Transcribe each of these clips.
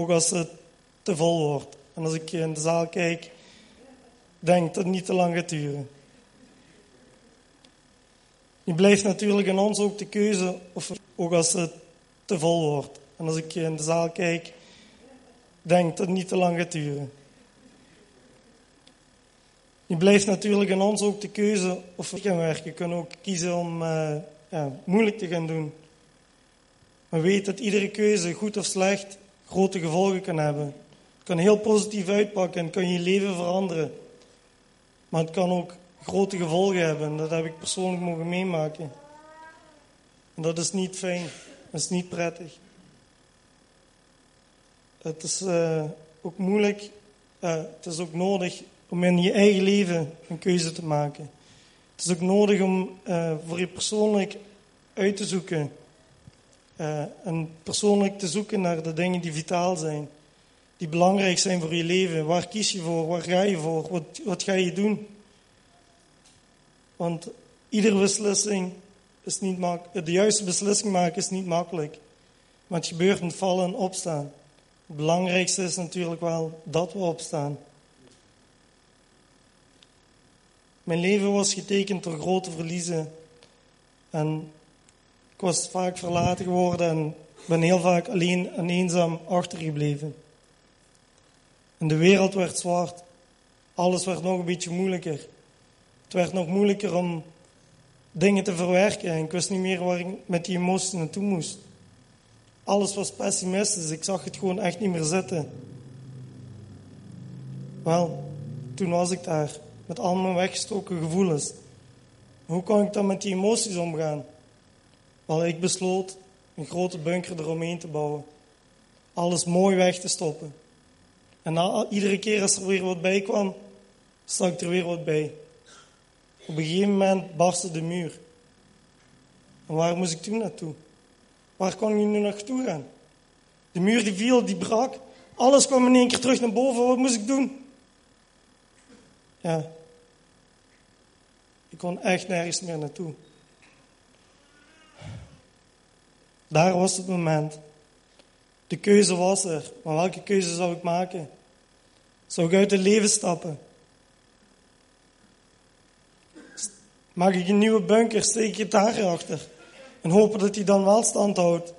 ook als het te vol wordt. En als ik in de zaal kijk, denk dat het niet te lang gaat duren. Nu blijft natuurlijk in ons ook de keuze, of ook als het te vol wordt. En als ik in de zaal kijk, denk dat het niet te lang gaat duren. Nu blijft natuurlijk in ons ook de keuze of we gaan werken. We kunnen ook kiezen om uh, ja, moeilijk te gaan doen. Maar weet dat iedere keuze, goed of slecht, grote gevolgen kan hebben. Het kan heel positief uitpakken en kan je leven veranderen. Maar het kan ook grote gevolgen hebben. En dat heb ik persoonlijk mogen meemaken. En dat is niet fijn. Dat is niet prettig. Het is uh, ook moeilijk. Uh, het is ook nodig om in je eigen leven een keuze te maken. Het is ook nodig om uh, voor je persoonlijk uit te zoeken. En persoonlijk te zoeken naar de dingen die vitaal zijn. Die belangrijk zijn voor je leven. Waar kies je voor? Waar ga je voor? Wat, wat ga je doen? Want iedere beslissing is niet makkelijk. De juiste beslissing maken is niet makkelijk. Maar het gebeurt met vallen en opstaan. Het belangrijkste is natuurlijk wel dat we opstaan. Mijn leven was getekend door grote verliezen. En ik was vaak verlaten geworden en ben heel vaak alleen en eenzaam achtergebleven. En de wereld werd zwart. Alles werd nog een beetje moeilijker. Het werd nog moeilijker om dingen te verwerken. En ik wist niet meer waar ik met die emoties naartoe moest. Alles was pessimistisch. Ik zag het gewoon echt niet meer zitten. Wel, toen was ik daar. Met al mijn weggestoken gevoelens. Hoe kon ik dan met die emoties omgaan? Wel, ik besloot een grote bunker eromheen te bouwen. Alles mooi weg te stoppen. En na, iedere keer als er weer wat bij kwam, stak er weer wat bij. Op een gegeven moment barstte de muur. En waar moest ik toen naartoe? Waar kon ik nu naartoe gaan? De muur die viel, die brak. Alles kwam in één keer terug naar boven. Wat moest ik doen? Ja. Ik kon echt nergens meer naartoe. Daar was het moment. De keuze was er. Maar welke keuze zou ik maken? Zou ik uit het leven stappen? Maak ik een nieuwe bunker, steek ik het daarachter en hopen dat hij dan wel stand houdt?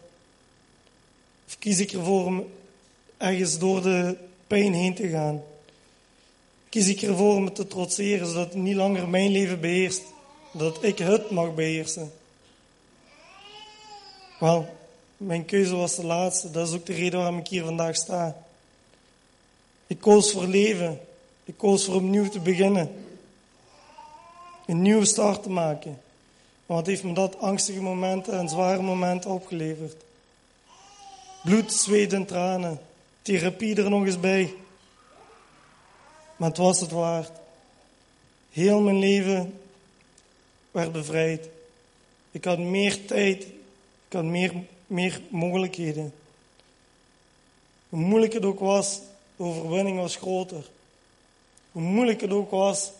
Of kies ik ervoor om ergens door de pijn heen te gaan? Kies ik ervoor om het te trotseren, zodat het niet langer mijn leven beheerst, dat ik het mag beheersen? Wel, mijn keuze was de laatste. Dat is ook de reden waarom ik hier vandaag sta. Ik koos voor leven. Ik koos voor opnieuw te beginnen een nieuwe start te maken. wat heeft me dat angstige momenten en zware momenten opgeleverd? Bloed, zweet en tranen. Therapie er nog eens bij. Maar het was het waard. Heel mijn leven werd bevrijd. Ik had meer tijd. Ik had meer, meer mogelijkheden. Hoe moeilijk het ook was, de overwinning was groter. Hoe moeilijk het ook was,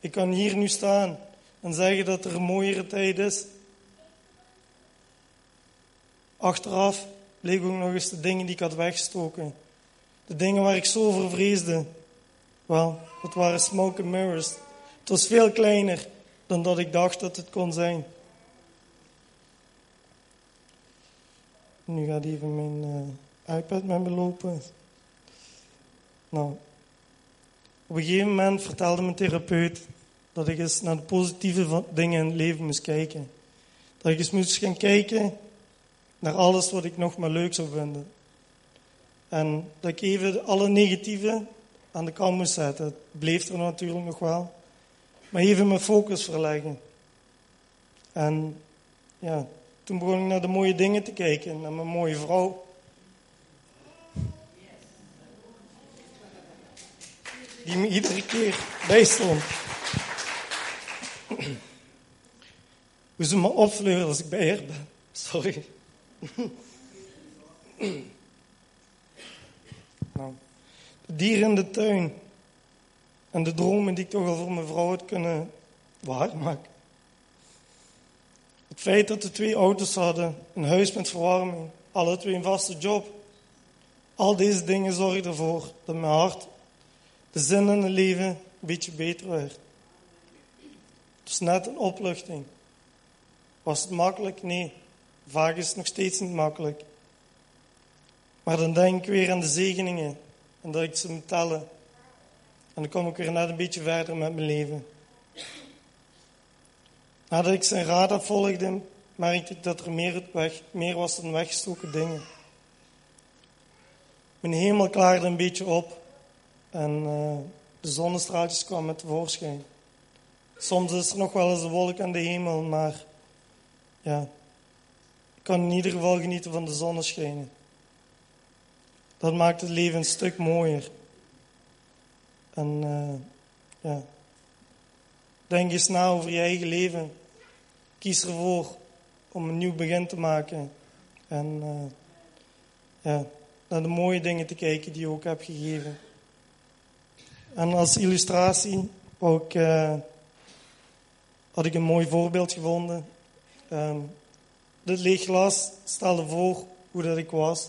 ik kan hier nu staan en zeggen dat er een mooiere tijd is. Achteraf bleek ook nog eens de dingen die ik had weggestoken. De dingen waar ik zo voor vreesde. Wel, dat waren smoke and mirrors. Het was veel kleiner dan dat ik dacht dat het kon zijn. Nu gaat even mijn uh, iPad met me lopen. Nou, op een gegeven moment vertelde mijn therapeut dat ik eens naar de positieve dingen in het leven moest kijken. Dat ik eens moest gaan kijken naar alles wat ik nog maar leuk zou vinden. En dat ik even alle negatieve aan de kant moest zetten. Het bleef er natuurlijk nog wel. Maar even mijn focus verleggen. En ja, toen begon ik naar de mooie dingen te kijken. Naar mijn mooie vrouw. die me iedere keer bijstond. Hoe ze me opvleuren als ik bij haar ben. Sorry. nou, de dieren in de tuin en de dromen die ik toch al voor mijn vrouw had kunnen waarmaken. Het feit dat we twee auto's hadden, een huis met verwarming, alle twee een vaste job. Al deze dingen zorgen ervoor dat mijn hart, de zin in het leven, een beetje beter werd. Het is net een opluchting. Was het makkelijk? Nee. Vaak is het nog steeds niet makkelijk. Maar dan denk ik weer aan de zegeningen en dat ik ze moet tellen. En dan kom ik weer net een beetje verder met mijn leven. Nadat ik zijn raad volgde, merkte ik dat er meer, weg, meer was dan weggestoken dingen. Mijn hemel klaarde een beetje op en uh, de zonnestraaltjes kwamen tevoorschijn. Soms is er nog wel eens een wolk aan de hemel, maar ja, ik kan in ieder geval genieten van de zonneschijnen. Dat maakt het leven een stuk mooier. En uh, ja, denk eens na over je eigen leven. Kies ervoor om een nieuw begin te maken. En ja, naar de mooie dingen te kijken die je ook hebt gegeven. En als illustratie ook, uh, had ik een mooi voorbeeld gevonden. Um, dit leeg glas stelde voor hoe dat ik was.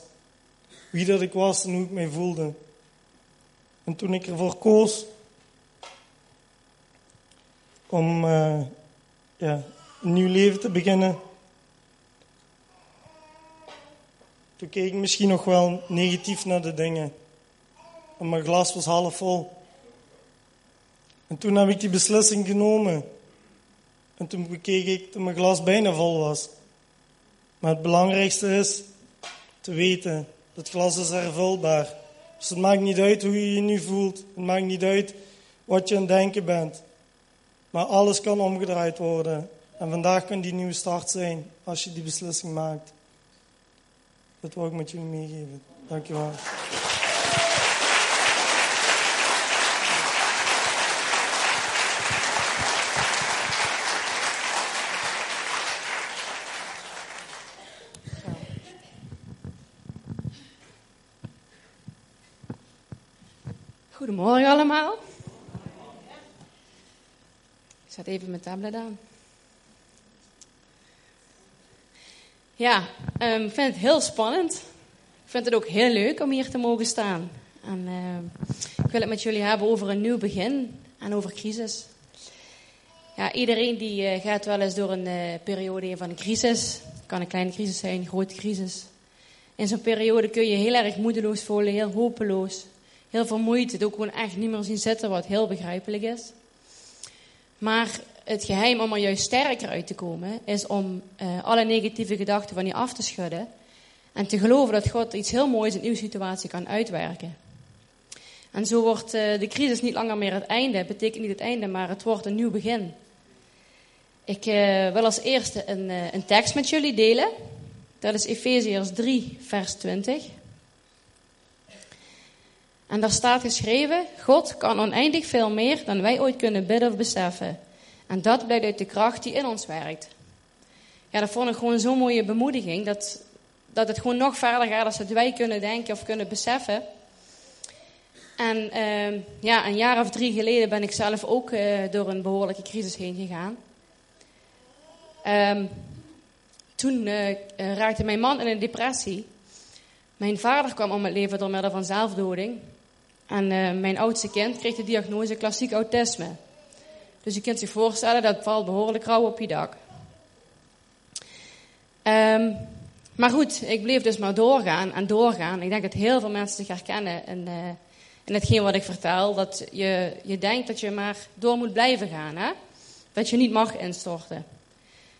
Wie dat ik was en hoe ik mij voelde. En toen ik ervoor koos om uh, ja, een nieuw leven te beginnen, toen keek ik misschien nog wel negatief naar de dingen. En mijn glas was half vol. En toen heb ik die beslissing genomen. En toen bekeek ik dat mijn glas bijna vol was. Maar het belangrijkste is te weten, dat glas is hervulbaar. Dus het maakt niet uit hoe je je nu voelt. Het maakt niet uit wat je aan het denken bent. Maar alles kan omgedraaid worden. En vandaag kan die nieuwe start zijn als je die beslissing maakt. Dat wil ik met jullie meegeven. Dankjewel. Goedemorgen allemaal. Ik zet even mijn tablet aan. Ja, um, ik vind het heel spannend. Ik vind het ook heel leuk om hier te mogen staan. En, uh, ik wil het met jullie hebben over een nieuw begin en over crisis. Ja, iedereen die uh, gaat wel eens door een uh, periode van een crisis. Het kan een kleine crisis zijn, een grote crisis. In zo'n periode kun je heel erg moedeloos voelen, heel hopeloos heel vermoeid, het ook gewoon echt niet meer zien zitten, wat heel begrijpelijk is. Maar het geheim om er juist sterker uit te komen, is om uh, alle negatieve gedachten van je af te schudden. En te geloven dat God iets heel moois in uw situatie kan uitwerken. En zo wordt uh, de crisis niet langer meer het einde. Het betekent niet het einde, maar het wordt een nieuw begin. Ik uh, wil als eerste een, een tekst met jullie delen. Dat is Efeziërs 3, vers 20. En daar staat geschreven: God kan oneindig veel meer dan wij ooit kunnen bidden of beseffen. En dat blijkt uit de kracht die in ons werkt. Ja, dat vond ik gewoon zo'n mooie bemoediging. Dat, dat het gewoon nog verder gaat dan wij kunnen denken of kunnen beseffen. En uh, ja, een jaar of drie geleden ben ik zelf ook uh, door een behoorlijke crisis heen gegaan. Um, toen uh, raakte mijn man in een depressie. Mijn vader kwam om het leven door middel van zelfdoding. En uh, mijn oudste kind kreeg de diagnose klassiek autisme. Dus je kunt zich voorstellen, dat valt behoorlijk rauw op je dak. Um, maar goed, ik bleef dus maar doorgaan en doorgaan. Ik denk dat heel veel mensen zich herkennen in, uh, in hetgeen wat ik vertel. Dat je, je denkt dat je maar door moet blijven gaan. Hè? Dat je niet mag instorten.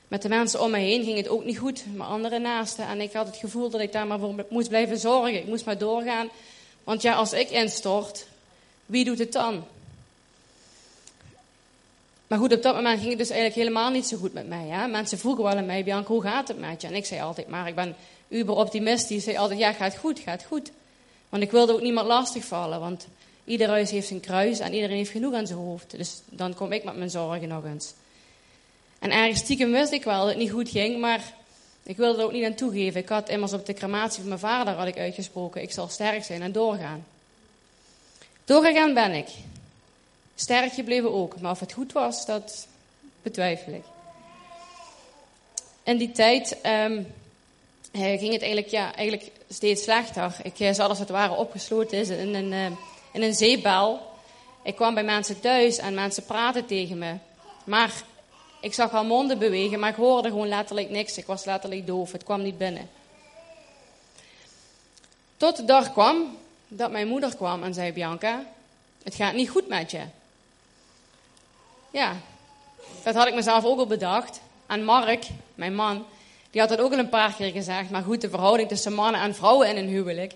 Met de mensen om me heen ging het ook niet goed. Mijn andere naasten. En ik had het gevoel dat ik daar maar voor moest blijven zorgen. Ik moest maar doorgaan. Want ja, als ik instort, wie doet het dan? Maar goed, op dat moment ging het dus eigenlijk helemaal niet zo goed met mij. Hè? Mensen vroegen wel aan mij, Bianca, hoe gaat het met je? En ik zei altijd, maar ik ben uber optimistisch. Ik zei altijd, ja, gaat goed, gaat goed. Want ik wilde ook niemand lastigvallen, want ieder huis heeft zijn kruis en iedereen heeft genoeg aan zijn hoofd. Dus dan kom ik met mijn zorgen nog eens. En ergens stiekem wist ik wel dat het niet goed ging, maar ik wilde er ook niet aan toegeven. Ik had immers op de crematie van mijn vader had ik uitgesproken, ik zal sterk zijn en doorgaan. Doorgegaan ben ik. Sterk gebleven ook, maar of het goed was, dat betwijfel ik. In die tijd um, eh, ging het eigenlijk, ja, eigenlijk steeds slechter. Ik eh, zat als het ware opgesloten in een, uh, in een zeepbel. Ik kwam bij mensen thuis en mensen praten tegen me. Maar ik zag al monden bewegen, maar ik hoorde gewoon letterlijk niks. Ik was letterlijk doof, het kwam niet binnen. Tot de dag kwam dat mijn moeder kwam en zei: Bianca, het gaat niet goed met je. Ja, dat had ik mezelf ook al bedacht. En Mark, mijn man, die had dat ook al een paar keer gezegd. Maar goed, de verhouding tussen mannen en vrouwen in een huwelijk.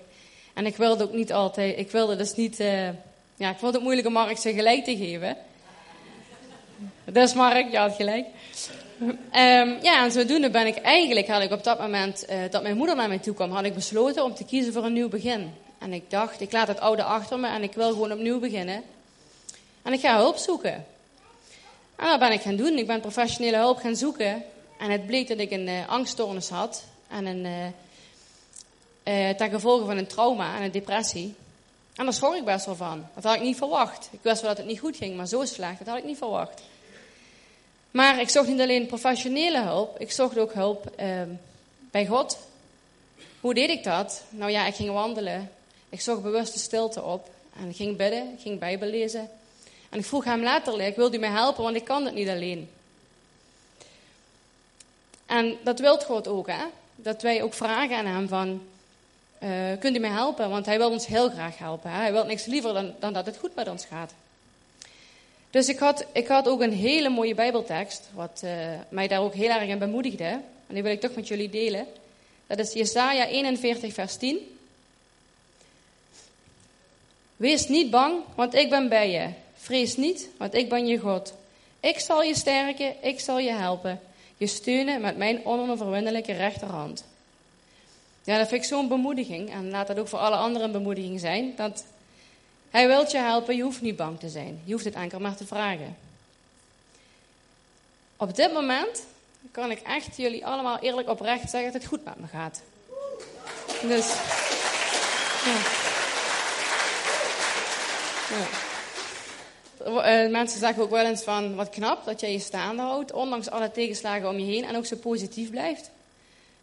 En ik wilde ook niet altijd, ik wilde dus niet, uh, ja, ik vond het moeilijk om Mark zijn gelijk te geven. Dus Mark, je had gelijk. Um, ja, en zodoende ben ik eigenlijk, had ik op dat moment uh, dat mijn moeder naar mij toe kwam, had ik besloten om te kiezen voor een nieuw begin. En ik dacht, ik laat het oude achter me en ik wil gewoon opnieuw beginnen. En ik ga hulp zoeken. En dat ben ik gaan doen. Ik ben professionele hulp gaan zoeken. En het bleek dat ik een uh, angststoornis had. En een, uh, uh, ten gevolge van een trauma en een depressie. En daar schrok ik best wel van. Dat had ik niet verwacht. Ik wist wel dat het niet goed ging, maar zo slecht, dat had ik niet verwacht. Maar ik zocht niet alleen professionele hulp, ik zocht ook hulp ehm, bij God. Hoe deed ik dat? Nou ja, ik ging wandelen. Ik zocht bewuste stilte op. En ik ging bidden, ik ging Bijbel lezen. En ik vroeg hem letterlijk, wil u mij helpen, want ik kan het niet alleen. En dat wil God ook, hè? Dat wij ook vragen aan hem van, uh, kunt u mij helpen? Want hij wil ons heel graag helpen. Hè? Hij wil niks liever dan, dan dat het goed met ons gaat. Dus ik had, ik had ook een hele mooie Bijbeltekst, wat uh, mij daar ook heel erg in bemoedigde. En die wil ik toch met jullie delen. Dat is Jesaja 41, vers 10. Wees niet bang, want ik ben bij je. Vrees niet, want ik ben je God. Ik zal je sterken, ik zal je helpen. Je steunen met mijn onoverwinnelijke rechterhand. Ja, dat vind ik zo'n bemoediging. En laat dat ook voor alle anderen een bemoediging zijn. Dat hij wil je helpen, je hoeft niet bang te zijn. Je hoeft het enkel maar te vragen. Op dit moment kan ik echt jullie allemaal eerlijk oprecht zeggen dat het goed met me gaat. Dus. Ja. Uh, mensen zeggen ook wel eens van wat knap dat jij je staande houdt, ondanks alle tegenslagen om je heen en ook zo positief blijft.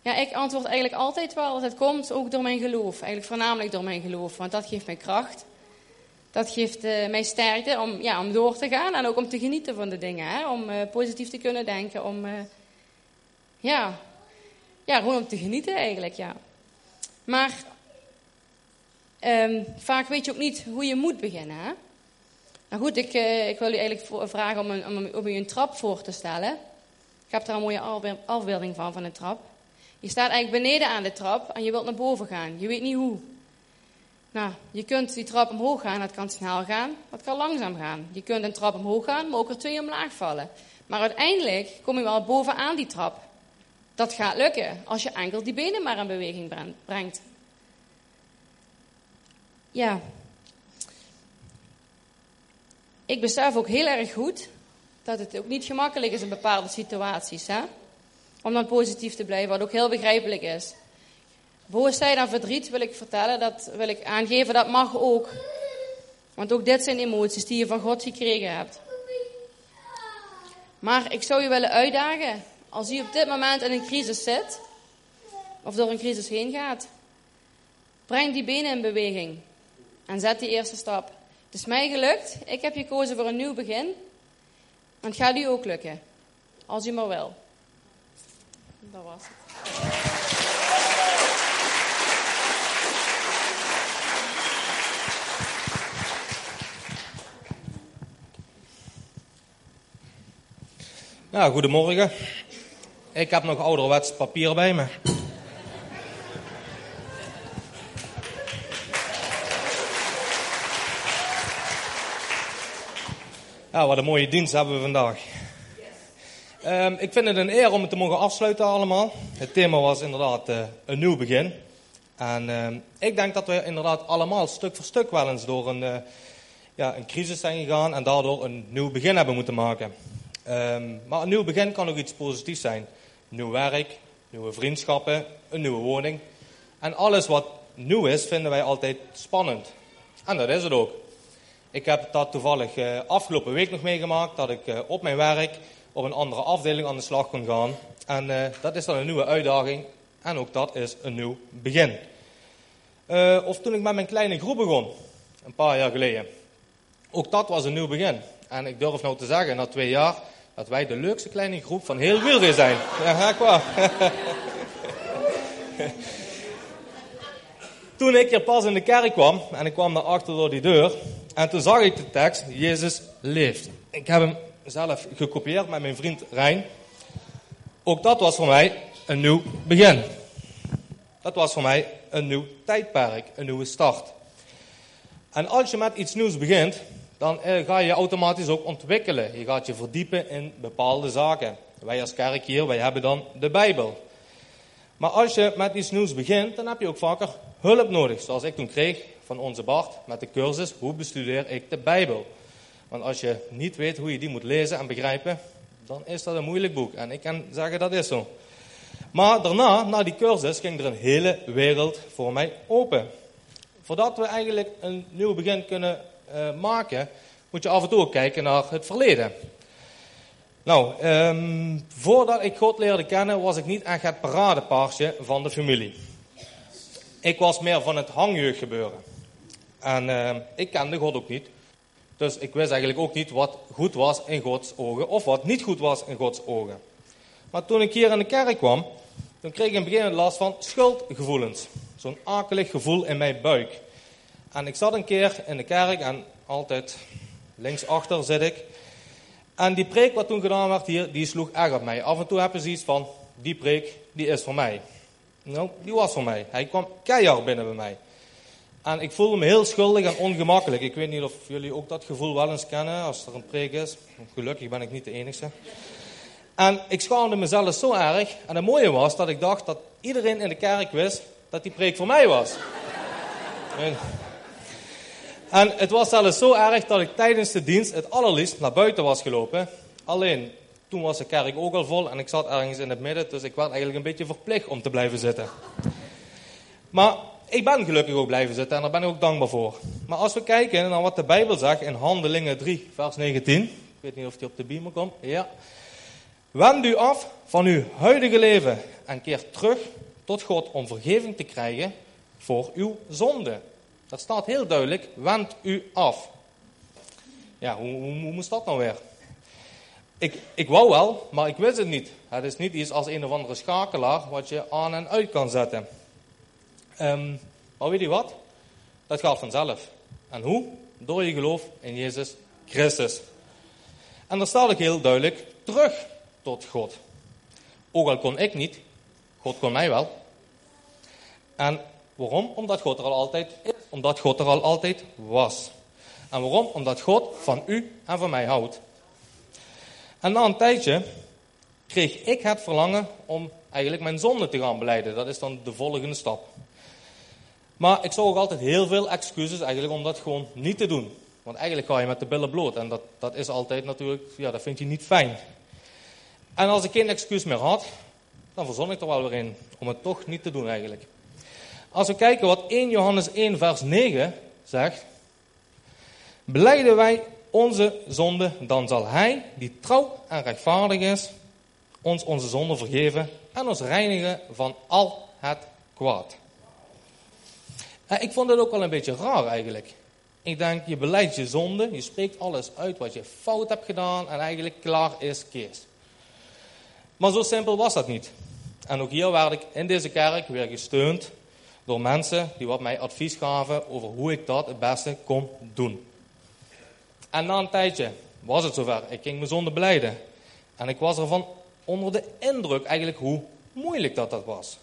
Ja, ik antwoord eigenlijk altijd wel dat het komt ook door mijn geloof. Eigenlijk voornamelijk door mijn geloof, want dat geeft mij kracht. Dat geeft uh, mij sterkte om, ja, om door te gaan en ook om te genieten van de dingen. Hè? Om uh, positief te kunnen denken, om, ja, ja, gewoon om te genieten eigenlijk, ja. Maar um, vaak weet je ook niet hoe je moet beginnen, hè. Nou goed, ik, uh, ik wil u eigenlijk vragen om, een, om, u een trap voor te stellen. Ik heb er een mooie afbeelding van, van een trap. Je staat eigenlijk beneden aan de trap en je wilt naar boven gaan. Je weet niet hoe. Nou, je kunt die trap omhoog gaan, dat kan snel gaan, dat kan langzaam gaan. Je kunt een trap omhoog gaan, maar ook er twee omlaag vallen. Maar uiteindelijk kom je wel bovenaan die trap. Dat gaat lukken als je enkel die benen maar in beweging brengt. Ja, ik besef ook heel erg goed dat het ook niet gemakkelijk is in bepaalde situaties. Hè? Om dan positief te blijven, wat ook heel begrijpelijk is. Boosheid en verdriet wil ik vertellen, dat wil ik aangeven, dat mag ook. Want ook dit zijn emoties die je van God gekregen hebt. Maar ik zou je willen uitdagen, als u op dit moment in een crisis zit, of door een crisis heen gaat, breng die benen in beweging en zet die eerste stap. Het is mij gelukt. Ik heb gekozen voor een nieuw begin. En het gaat u ook lukken. Als u maar wil. Dat was het. Nou, goedemorgen. Ik heb nog ouderwets papier bij me. Ja, wat een mooie dienst hebben we vandaag. Um, ik vind het een eer om het te mogen afsluiten allemaal. Het thema was inderdaad uh, een nieuw begin. En uh, ik denk dat we inderdaad allemaal stuk voor stuk wel eens door een, uh, ja, een crisis zijn gegaan en daardoor een nieuw begin hebben moeten maken. Um, maar een nieuw begin kan ook iets positiefs zijn. Nieuw werk, nieuwe vriendschappen, een nieuwe woning. En alles wat nieuw is, vinden wij altijd spannend. En dat is het ook. Ik heb dat toevallig uh, afgelopen week nog meegemaakt, dat ik uh, op mijn werk op een andere afdeling aan de slag kon gaan. En uh, dat is dan een nieuwe uitdaging. En ook dat is een nieuw begin. Of toen ik met mijn kleine groep begon, een paar jaar geleden. Ook dat was een nieuw begin. En ik durf nou te zeggen, na twee jaar, dat wij de leukste kleine groep van heel Wielre zijn. Ja, waar. toen ik hier pas in de kerk kwam, en ik kwam naar achter door die deur, en toen zag ik de tekst, Jezus leeft. Ik heb hem zelf gekopieerd met mijn vriend Rijn. Ook dat was voor mij een nieuw begin. Dat was voor mij een nieuw tijdperk, een nieuwe start. En als je met iets nieuws begint, dan eh, ga je automatisch ook ontwikkelen. Je gaat je verdiepen in bepaalde zaken. Wij als kerk hier, wij hebben dan de Bijbel. Maar als je met iets nieuws begint, dan heb je ook vaker hulp nodig. Zoals ik toen kreeg van onze Bart met de cursus Hoe bestudeer ik de Bijbel? Want als je niet weet hoe je die moet lezen en begrijpen, dan is dat een moeilijk boek. En ik kan zeggen dat is zo. Maar daarna, na die cursus, ging er een hele wereld voor mij open. Voordat we eigenlijk een nieuw begin kunnen uh, maken, moet je af en toe kijken naar het verleden. Nou, um, voordat ik God leerde kennen, was ik niet echt het paradepaardje van de familie. Ik was meer van het hangjeugdgebeuren. En uh, ik kende God ook niet. Dus ik wist eigenlijk ook niet wat goed was in Gods ogen of wat niet goed was in Gods ogen. Maar toen ik hier in de kerk kwam, dan kreeg ik in het begin last van schuldgevoelens. Zo'n akelig gevoel in mijn buik. En ik zat een keer in de kerk en altijd linksachter zit ik. En die preek wat toen gedaan werd hier, die sloeg erg op mij. Af en toe heb je zoiets van, die preek, die is voor mij. Nou, die was voor mij. Hij kwam keihard binnen bij mij. En ik voelde me heel schuldig en ongemakkelijk. Ik weet niet of jullie ook dat gevoel wel eens kennen als er een preek is. Gelukkig ben ik niet de enige. En ik schaamde mezelf zo erg. En het mooie was dat ik dacht dat iedereen in de kerk wist dat die preek voor mij was. En het was zelfs zo erg dat ik tijdens de dienst het allerliefst naar buiten was gelopen. Alleen, toen was de kerk ook al vol en ik zat ergens in het midden, dus ik werd eigenlijk een beetje verplicht om te blijven zitten. Maar ik ben gelukkig ook blijven zitten en daar ben ik ook dankbaar voor. Maar als we kijken naar wat de Bijbel zegt in Handelingen 3, vers 19. Ik weet niet of die op de beamer komt. Ja. Wend u af van uw huidige leven en keer terug tot God om vergeving te krijgen voor uw zonde. Dat staat heel duidelijk, wend u af. Ja, hoe, hoe, hoe moest dat nou weer? Ik, ik wou wel, maar ik wist het niet. Het is niet iets als een of andere schakelaar wat je aan en uit kan zetten. Maar weet je wat? Dat gaat vanzelf. En hoe? Door je geloof in Jezus Christus. En dan staat ook heel duidelijk terug tot God. Ook al kon ik niet, God kon mij wel. En waarom? Omdat God er al altijd is. Omdat God er al altijd was. En waarom? Omdat God van u en van mij houdt. En na een tijdje kreeg ik het verlangen om eigenlijk mijn zonde te gaan beleiden. Dat is dan de volgende stap. Maar ik zag ook altijd heel veel excuses eigenlijk om dat gewoon niet te doen. Want eigenlijk ga je met de billen bloot. En dat, dat is altijd natuurlijk, ja, dat vind je niet fijn. En als ik geen excuus meer had, dan verzon ik er wel weer in om het toch niet te doen eigenlijk. Als we kijken wat 1 Johannes 1 vers 9 zegt. Beleiden wij onze zonde, dan zal hij, die trouw en rechtvaardig is, ons onze zonde vergeven en ons reinigen van al het kwaad. Ik vond het ook wel een beetje raar eigenlijk. Ik denk, je beleidt je zonde, je spreekt alles uit wat je fout hebt gedaan en eigenlijk klaar is Kees. Maar zo simpel was dat niet. En ook hier werd ik in deze kerk weer gesteund door mensen die wat mij advies gaven over hoe ik dat het beste kon doen. En na een tijdje was het zover. Ik ging mijn zonde beleiden. En ik was ervan onder de indruk eigenlijk hoe moeilijk dat dat was.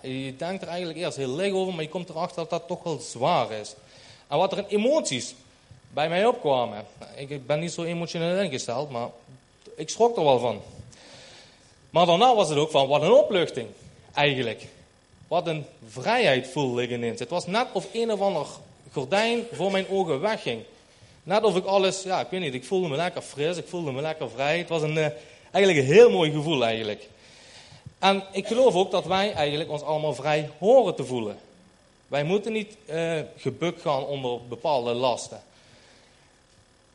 Je denkt er eigenlijk eerst heel licht over, maar je komt erachter dat dat toch wel zwaar is. En wat er in emoties bij mij opkwamen. Ik ben niet zo emotioneel ingesteld, maar ik schrok er wel van. Maar daarna was het ook van, wat een opluchting, eigenlijk. Wat een vrijheid voelde ik ineens. Het was net of een of ander gordijn voor mijn ogen wegging. Net of ik alles, ja, ik weet niet, ik voelde me lekker fris, ik voelde me lekker vrij. Het was een, uh, eigenlijk een heel mooi gevoel eigenlijk. En ik geloof ook dat wij eigenlijk ons allemaal vrij horen te voelen. Wij moeten niet uh, gebukt gaan onder bepaalde lasten.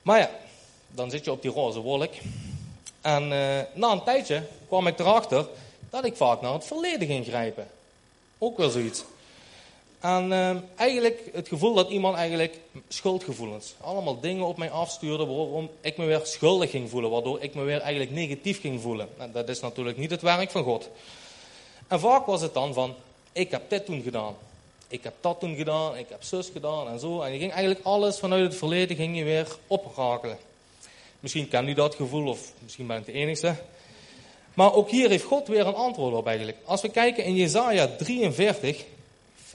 Maar ja, dan zit je op die roze wolk. En uh, na een tijdje kwam ik erachter, dat ik vaak naar het verleden ging grijpen. Ook wel zoiets. En uh, eigenlijk het gevoel dat iemand eigenlijk schuldgevoelens, allemaal dingen op mij afstuurde waarom ik me weer schuldig ging voelen, waardoor ik me weer eigenlijk negatief ging voelen. En dat is natuurlijk niet het werk van God. En vaak was het dan van, ik heb dit toen gedaan, ik heb dat toen gedaan, ik heb zus gedaan en zo. En je ging eigenlijk alles vanuit het verleden ging je weer oprakelen. Misschien kent u dat gevoel, of misschien ben ik de enige. Maar ook hier heeft God weer een antwoord op eigenlijk. Als we kijken in Jezaja 43,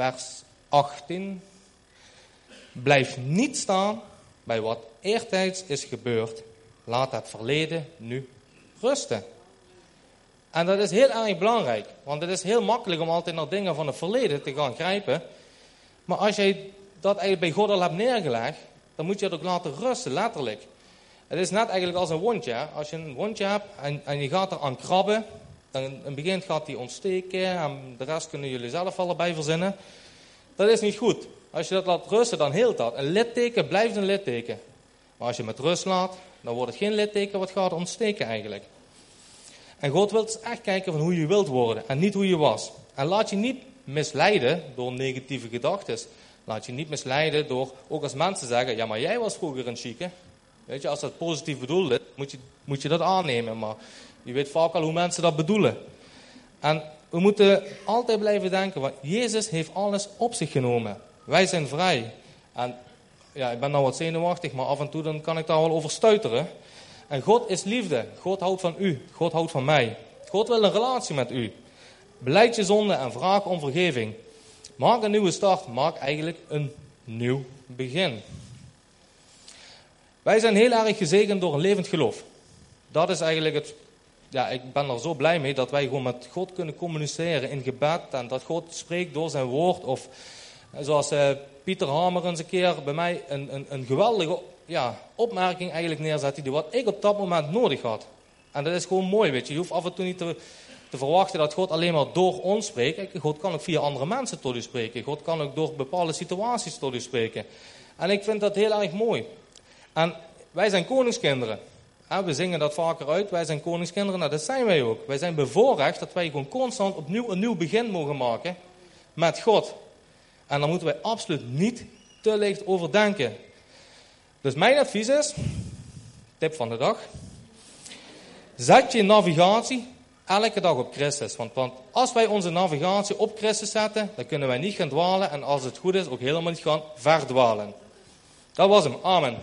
vers 18. Blijf niet staan bij wat eertijds is gebeurd. Laat het verleden nu rusten. En dat is heel erg belangrijk, want het is heel makkelijk om altijd naar dingen van het verleden te gaan grijpen. Maar als jij dat eigenlijk bij God al hebt neergelegd, dan moet je het ook laten rusten, letterlijk. Het is net eigenlijk als een wondje. Als je een wondje hebt en, en je gaat er aan krabben, dan in het begin gaat die ontsteken en de rest kunnen jullie zelf allebei verzinnen. Dat is niet goed. Als je dat laat rusten, dan heelt dat. Een litteken blijft een litteken. Maar als je met rust laat, dan wordt het geen litteken wat gaat ontsteken eigenlijk. En God wil dus echt kijken van hoe je wilt worden en niet hoe je was. En laat je niet misleiden door negatieve gedachten. Laat je niet misleiden door, ook als mensen zeggen, ja maar jij was vroeger een chique. Weet je, als dat positief bedoeld is, moet je, moet je dat aannemen. Maar je weet vaak al hoe mensen dat bedoelen. En we moeten altijd blijven denken, want Jezus heeft alles op zich genomen. Wij zijn vrij. En ja, ik ben nou wat zenuwachtig, maar af en toe dan kan ik daar wel over stuiteren. En God is liefde. God houdt van u. God houdt van mij. God wil een relatie met u. Beleid je zonde en vraag om vergeving. Maak een nieuwe start. Maak eigenlijk een nieuw begin. Wij zijn heel erg gezegend door een levend geloof. Dat is eigenlijk het. Ja, ik ben er zo blij mee dat wij gewoon met God kunnen communiceren in gebed. En dat God spreekt door zijn woord. Of zoals uh, Pieter Hamer eens een keer bij mij een, een, een geweldige ja, opmerking eigenlijk neerzette. Die wat ik op dat moment nodig had. En dat is gewoon mooi, weet je. Je hoeft af en toe niet te, te verwachten dat God alleen maar door ons spreekt. God kan ook via andere mensen tot u spreken. God kan ook door bepaalde situaties tot u spreken. En ik vind dat heel erg mooi. En wij zijn koningskinderen. We zingen dat vaker uit, wij zijn koningskinderen. Nou, dat zijn wij ook. Wij zijn bevoorrecht dat wij gewoon constant opnieuw een nieuw begin mogen maken met God. En daar moeten wij absoluut niet te licht over denken. Dus mijn advies is, tip van de dag, zet je navigatie elke dag op Christus. Want, want als wij onze navigatie op Christus zetten, dan kunnen wij niet gaan dwalen en als het goed is ook helemaal niet gaan verdwalen. Dat was hem. Amen.